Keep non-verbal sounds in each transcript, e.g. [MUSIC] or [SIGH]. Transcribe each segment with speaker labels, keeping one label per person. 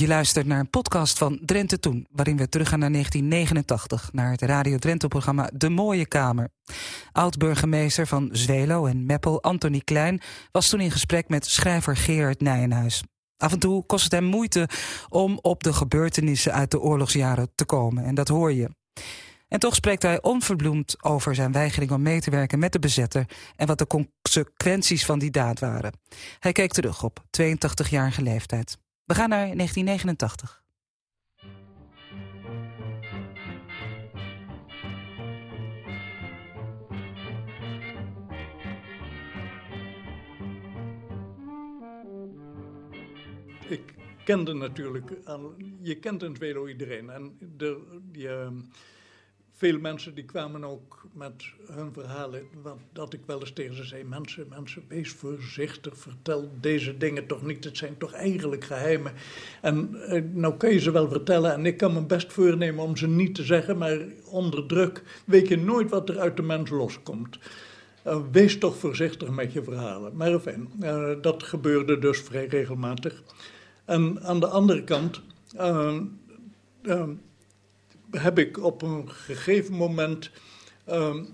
Speaker 1: Je luistert naar een podcast van Drenthe Toen, waarin we teruggaan naar 1989, naar het Radio Drenthe-programma De Mooie Kamer. Oud-burgemeester van Zwelo en Meppel, Anthony Klein, was toen in gesprek met schrijver Gerard Nijenhuis. Af en toe kost het hem moeite om op de gebeurtenissen uit de oorlogsjaren te komen, en dat hoor je. En toch spreekt hij onverbloemd over zijn weigering om mee te werken met de bezetter en wat de consequenties van die daad waren. Hij keek terug op 82-jarige leeftijd. We gaan naar 1989.
Speaker 2: Ik kende natuurlijk, je kent in Zwelo iedereen. En de, ehm, veel mensen die kwamen ook met hun verhalen, want dat ik wel eens tegen ze zei, mensen, mensen, wees voorzichtig, vertel deze dingen toch niet, het zijn toch eigenlijk geheimen. En eh, nou kan je ze wel vertellen en ik kan me best voornemen om ze niet te zeggen, maar onder druk weet je nooit wat er uit de mens loskomt. Uh, wees toch voorzichtig met je verhalen. Maar enfin, uh, dat gebeurde dus vrij regelmatig. En aan de andere kant heb ik op een gegeven moment. Um,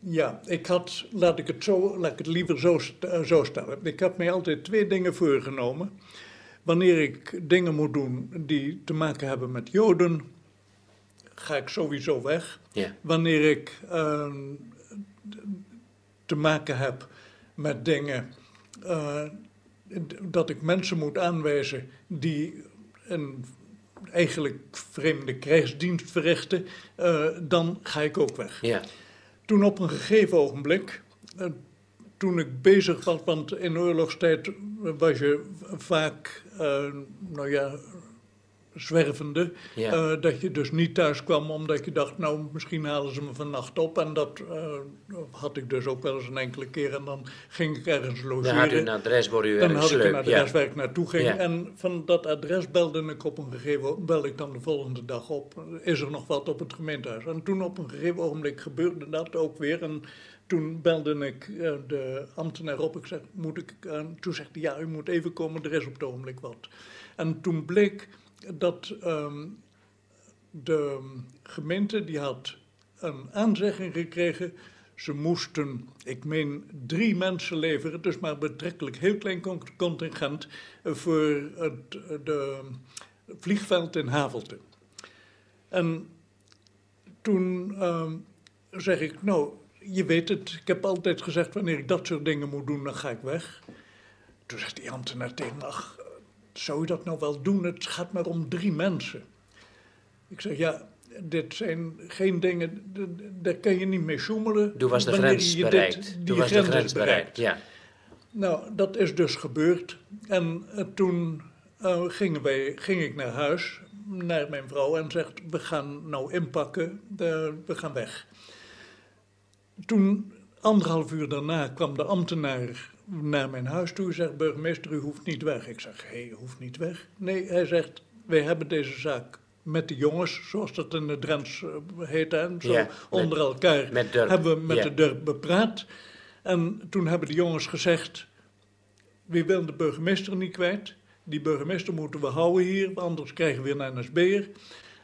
Speaker 2: ja, ik had, laat ik het, zo, laat ik het liever zo, zo stellen. Ik heb mij altijd twee dingen voorgenomen. Wanneer ik dingen moet doen die te maken hebben met Joden, ga ik sowieso weg.
Speaker 3: Ja.
Speaker 2: Wanneer ik uh, te maken heb met dingen uh, dat ik mensen moet aanwijzen die een eigenlijk vreemde krijgsdienst verrichten, uh, dan ga ik ook weg.
Speaker 3: Ja.
Speaker 2: Toen op een gegeven ogenblik, uh, toen ik bezig was, want in oorlogstijd was je vaak, uh, nou ja, zwervende.
Speaker 3: Ja.
Speaker 2: Uh, dat je dus niet thuis kwam omdat je dacht, nou misschien halen ze me vannacht op. En dat uh, had ik dus ook wel eens een enkele keer. En dan ging ik ergens logeren.
Speaker 3: Dan had u een adres waar u
Speaker 2: Dan had
Speaker 3: sleep.
Speaker 2: ik een adres
Speaker 3: ja.
Speaker 2: waar ik naartoe ging.
Speaker 3: Ja.
Speaker 2: En van dat adres belde ik op een gegeven belde ik dan de volgende dag op. Is er nog wat op het gemeentehuis? En toen op een gegeven ogenblik gebeurde dat ook weer. En toen belde ik uh, de ambtenaar op. Ik zeg, moet ik, toen zegt hij, ja, u moet even komen, er is op het ogenblik wat. En toen bleek dat um, de gemeente die had een aanzegging gekregen. Ze moesten, ik meen, drie mensen leveren, dus maar betrekkelijk heel klein contingent voor het de vliegveld in Havelte. En toen um, zeg ik, nou, je weet het, ik heb altijd gezegd, wanneer ik dat soort dingen moet doen, dan ga ik weg. Toen zegt die ambtenaar tegen zou je dat nou wel doen? Het gaat maar om drie mensen. Ik zeg, ja, dit zijn geen dingen, daar kan je niet mee zoemelen.
Speaker 3: Toen was de grens bereikt.
Speaker 2: Dit, die
Speaker 3: toen was
Speaker 2: grens
Speaker 3: de grens bereikt, ja.
Speaker 2: Nou, dat is dus gebeurd. En uh, toen uh, gingen wij, ging ik naar huis, naar mijn vrouw, en zegt, we gaan nou inpakken, uh, we gaan weg. Toen, anderhalf uur daarna, kwam de ambtenaar naar mijn huis toe. Hij zegt, burgemeester, u hoeft niet weg. Ik zeg, hé, hey, hoeft niet weg. Nee, hij zegt, wij hebben deze zaak met de jongens, zoals dat in de Drents heet, en zo
Speaker 3: ja,
Speaker 2: onder
Speaker 3: met,
Speaker 2: elkaar,
Speaker 3: met
Speaker 2: hebben we met
Speaker 3: ja.
Speaker 2: de Durp bepraat. En toen hebben de jongens gezegd, we willen de burgemeester niet kwijt. Die burgemeester moeten we houden hier, anders krijgen we een NSB'er.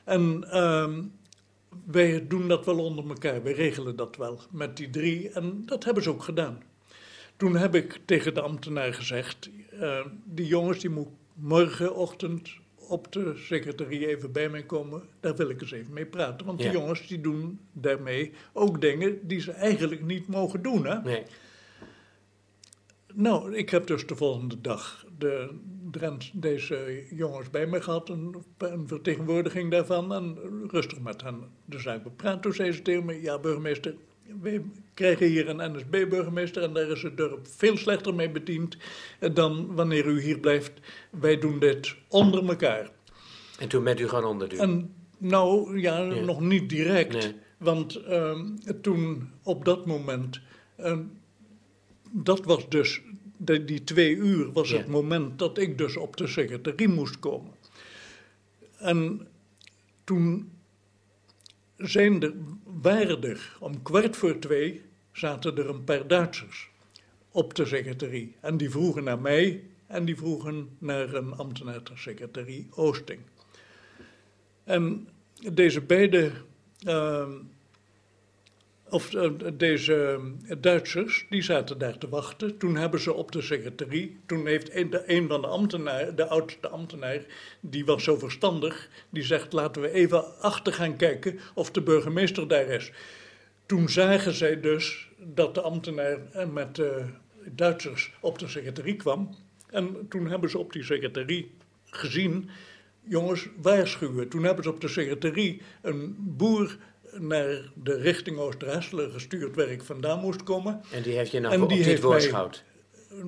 Speaker 2: En um, wij doen dat wel onder elkaar, wij regelen dat wel met die drie. En dat hebben ze ook gedaan. Toen heb ik tegen de ambtenaar gezegd, uh, die jongens die moet morgenochtend op de secretarie even bij mij komen. Daar wil ik eens even mee praten. Want
Speaker 3: Ja.
Speaker 2: die jongens die doen daarmee ook dingen die ze eigenlijk niet mogen doen. Hè?
Speaker 3: Nee.
Speaker 2: Nou, ik heb dus de volgende dag de Drent, deze jongens bij me gehad, een, een vertegenwoordiging daarvan, en rustig met hen de zaak bepraat. Toen zei ze tegen me, ja burgemeester, wij krijgen hier een NSB-burgemeester en daar is het dorp veel slechter mee bediend dan wanneer u hier blijft. Wij doen dit onder elkaar.
Speaker 3: En toen bent u gaan onderduwen.
Speaker 2: En nou, ja, nog niet direct.
Speaker 3: Nee.
Speaker 2: Want ehm, toen, op dat moment, dat was dus, de- die twee uur was
Speaker 3: Ja.
Speaker 2: het moment dat ik dus op de secretarie moest komen. En toen zijn er, waren er, om kwart voor twee, zaten er een paar Duitsers op de secretarie. En die vroegen naar mij en die vroegen naar een ambtenaar ter secretarie Oosting. En deze beide, uh, of uh, deze Duitsers, die zaten daar te wachten. Toen hebben ze op de secretarie, toen heeft een, van de ambtenaren, de oudste ambtenaar, die was zo verstandig, die zegt laten we even achter gaan kijken of de burgemeester daar is. Toen zagen zij dus dat de ambtenaar met de Duitsers op de secretarie kwam. En toen hebben ze op die secretarie gezien, jongens, waarschuwen. Toen hebben ze op de secretarie een boer naar de richting Oosterhesselen gestuurd waar ik vandaan moest komen.
Speaker 3: En die heeft je nog en die heeft voorschouwd?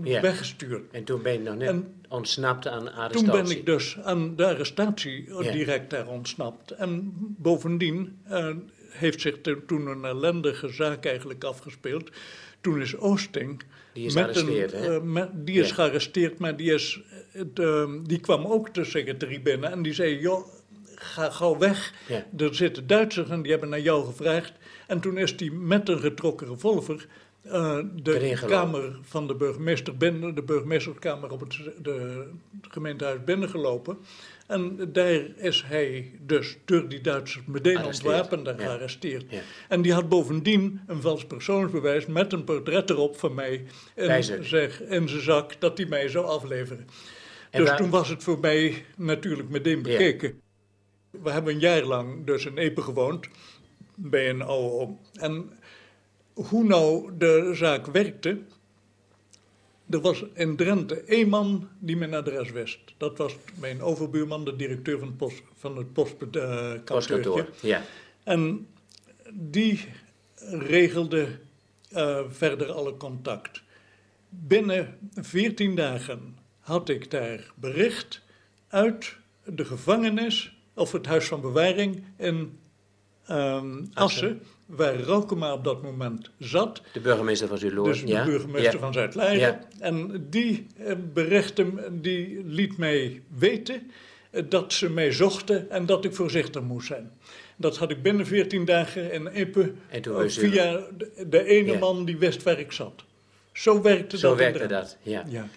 Speaker 2: Ja. weggestuurd.
Speaker 3: En toen ben je nog net en ontsnapt aan arrestatie?
Speaker 2: Toen ben ik dus aan de arrestatie direct daar ontsnapt. En bovendien uh, heeft zich toen een ellendige zaak eigenlijk afgespeeld. Toen is Oosting...
Speaker 3: Die is gearresteerd, hè?
Speaker 2: Uh, die is gearresteerd, maar die, is, de, die kwam ook de secretarie binnen en die zei... joh, ga gauw weg. Ja. Er zitten Duitsers en die hebben naar jou gevraagd. En toen is hij met een getrokken revolver uh, de kamer van de burgemeester binnen, de burgemeesterskamer op het de gemeentehuis binnengelopen. En daar is hij dus door die Duitsers meteen ontwapend en gearresteerd. En die had bovendien een vals persoonsbewijs met een portret erop van mij in, zeg, in zijn zak dat hij mij zou afleveren. dus toen was het voor mij natuurlijk meteen bekeken. We hebben een jaar lang dus in Epe gewoond, bij een oude En hoe nou de zaak werkte, er was in Drenthe één man die mijn adres wist. Dat was mijn overbuurman, de directeur van het, post, van het postkantoor.
Speaker 3: ja.
Speaker 2: En die regelde uh, verder alle contact. Binnen veertien dagen had ik daar bericht uit de gevangenis, of het huis van bewaring in um, Assen, waar Rokema op dat moment zat.
Speaker 3: De burgemeester van Zuidloor.
Speaker 2: Dus de burgemeester van Zuid-Leiden. En die eh, berichtte, die liet mij weten eh, dat ze mij zochten en dat ik voorzichtig moest zijn. Dat had ik binnen 14 dagen in Epe eh, via de, ene man die wist waar ik zat. Zo werkte
Speaker 3: Zo
Speaker 2: dat.
Speaker 3: Zo werkte dat, ja.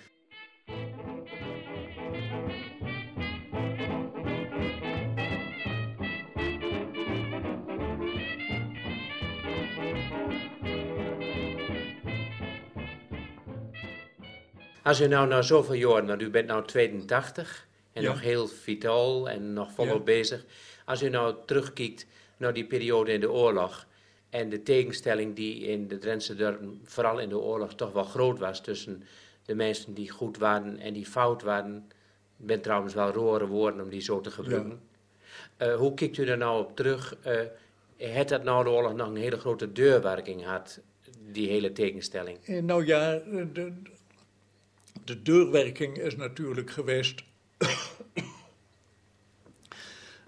Speaker 3: Als u nou na zoveel jaren, want u bent nou 82 en nog heel vitaal en nog volop bezig. Als u nou terugkijkt naar die periode in de oorlog en de tegenstelling die in de Drentse dorpen, vooral in de oorlog, toch wel groot was tussen de mensen die goed waren en die fout waren. Ik ben trouwens wel roeren woorden om die zo te gebruiken. Uh, hoe kijkt u er nou op terug? Uh, het dat nou de oorlog nog een hele grote deurwerking had, die hele tegenstelling?
Speaker 2: Eh, nou ja, de, de deurwerking is natuurlijk geweest. [COUGHS]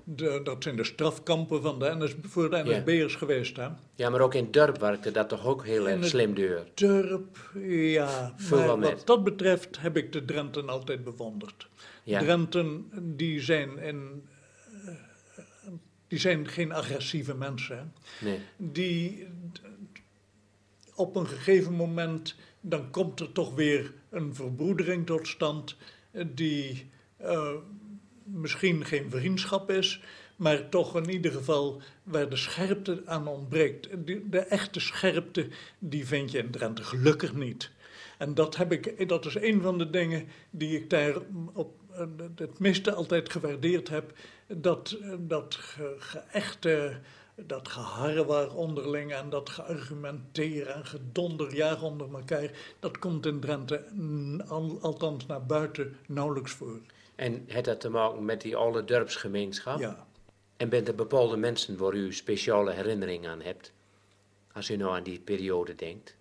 Speaker 2: De, dat zijn de strafkampen van de NS, voor de NSB'ers ja. geweest. Hè?
Speaker 3: Ja, maar ook in Durp werkte dat toch ook heel erg slim deur?
Speaker 2: Durp, ja. maar wat dat betreft heb ik de Drenten altijd bewonderd. Ja. Drenten, die zijn, in, die zijn geen agressieve mensen.
Speaker 3: Nee.
Speaker 2: Die op een gegeven moment dan komt er toch weer een verbroedering tot stand die uh, misschien geen vriendschap is, maar toch in ieder geval waar de scherpte aan ontbreekt. De, echte scherpte, die vind je in Drenthe gelukkig niet. En dat, heb ik, dat is een van de dingen die ik daar op het meeste altijd gewaardeerd heb. Dat, dat ge, echte dat geharrewar onderling en dat geargumenteer en gedonderjaag onder elkaar, dat komt in Drenthe, althans naar buiten, nauwelijks voor.
Speaker 3: En heeft dat te maken met die oude dorpsgemeenschap?
Speaker 2: Ja.
Speaker 3: En bent er bepaalde mensen waar u speciale herinneringen aan hebt, als u nou aan die periode denkt?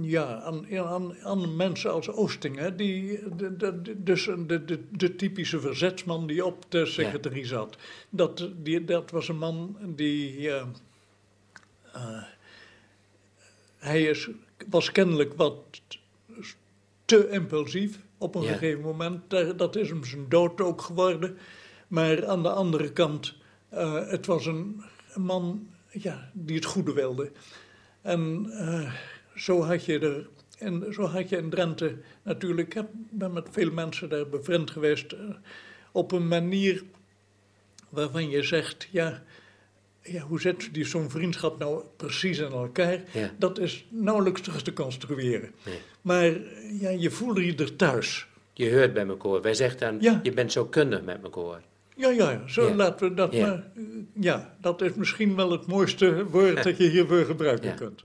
Speaker 2: Ja, aan, aan, aan mensen als Oosting, hè, die, de, de, dus de, de, de, typische verzetsman die op de secretarie zat. Dat, die, dat was een man die. Uh, uh, hij is, was kennelijk wat te impulsief op een gegeven moment. Dat is hem zijn dood ook geworden. Maar aan de andere kant, uh, het was een, man ja, die het goede wilde. En zo had je er en zo had je in Drenthe natuurlijk, ik ben met veel mensen daar bevriend geweest, op een manier waarvan je zegt, ja, ja hoe zet die zo'n vriendschap nou precies in elkaar? Dat is nauwelijks terug te construeren. Maar ja, je voelde je er thuis.
Speaker 3: Je hoort bij elkaar. Wij zeggen dan, je bent zo kundig met elkaar.
Speaker 2: Ja, ja, zo laten we dat maar. Ja, dat is misschien wel het mooiste woord dat je hiervoor gebruiken kunt.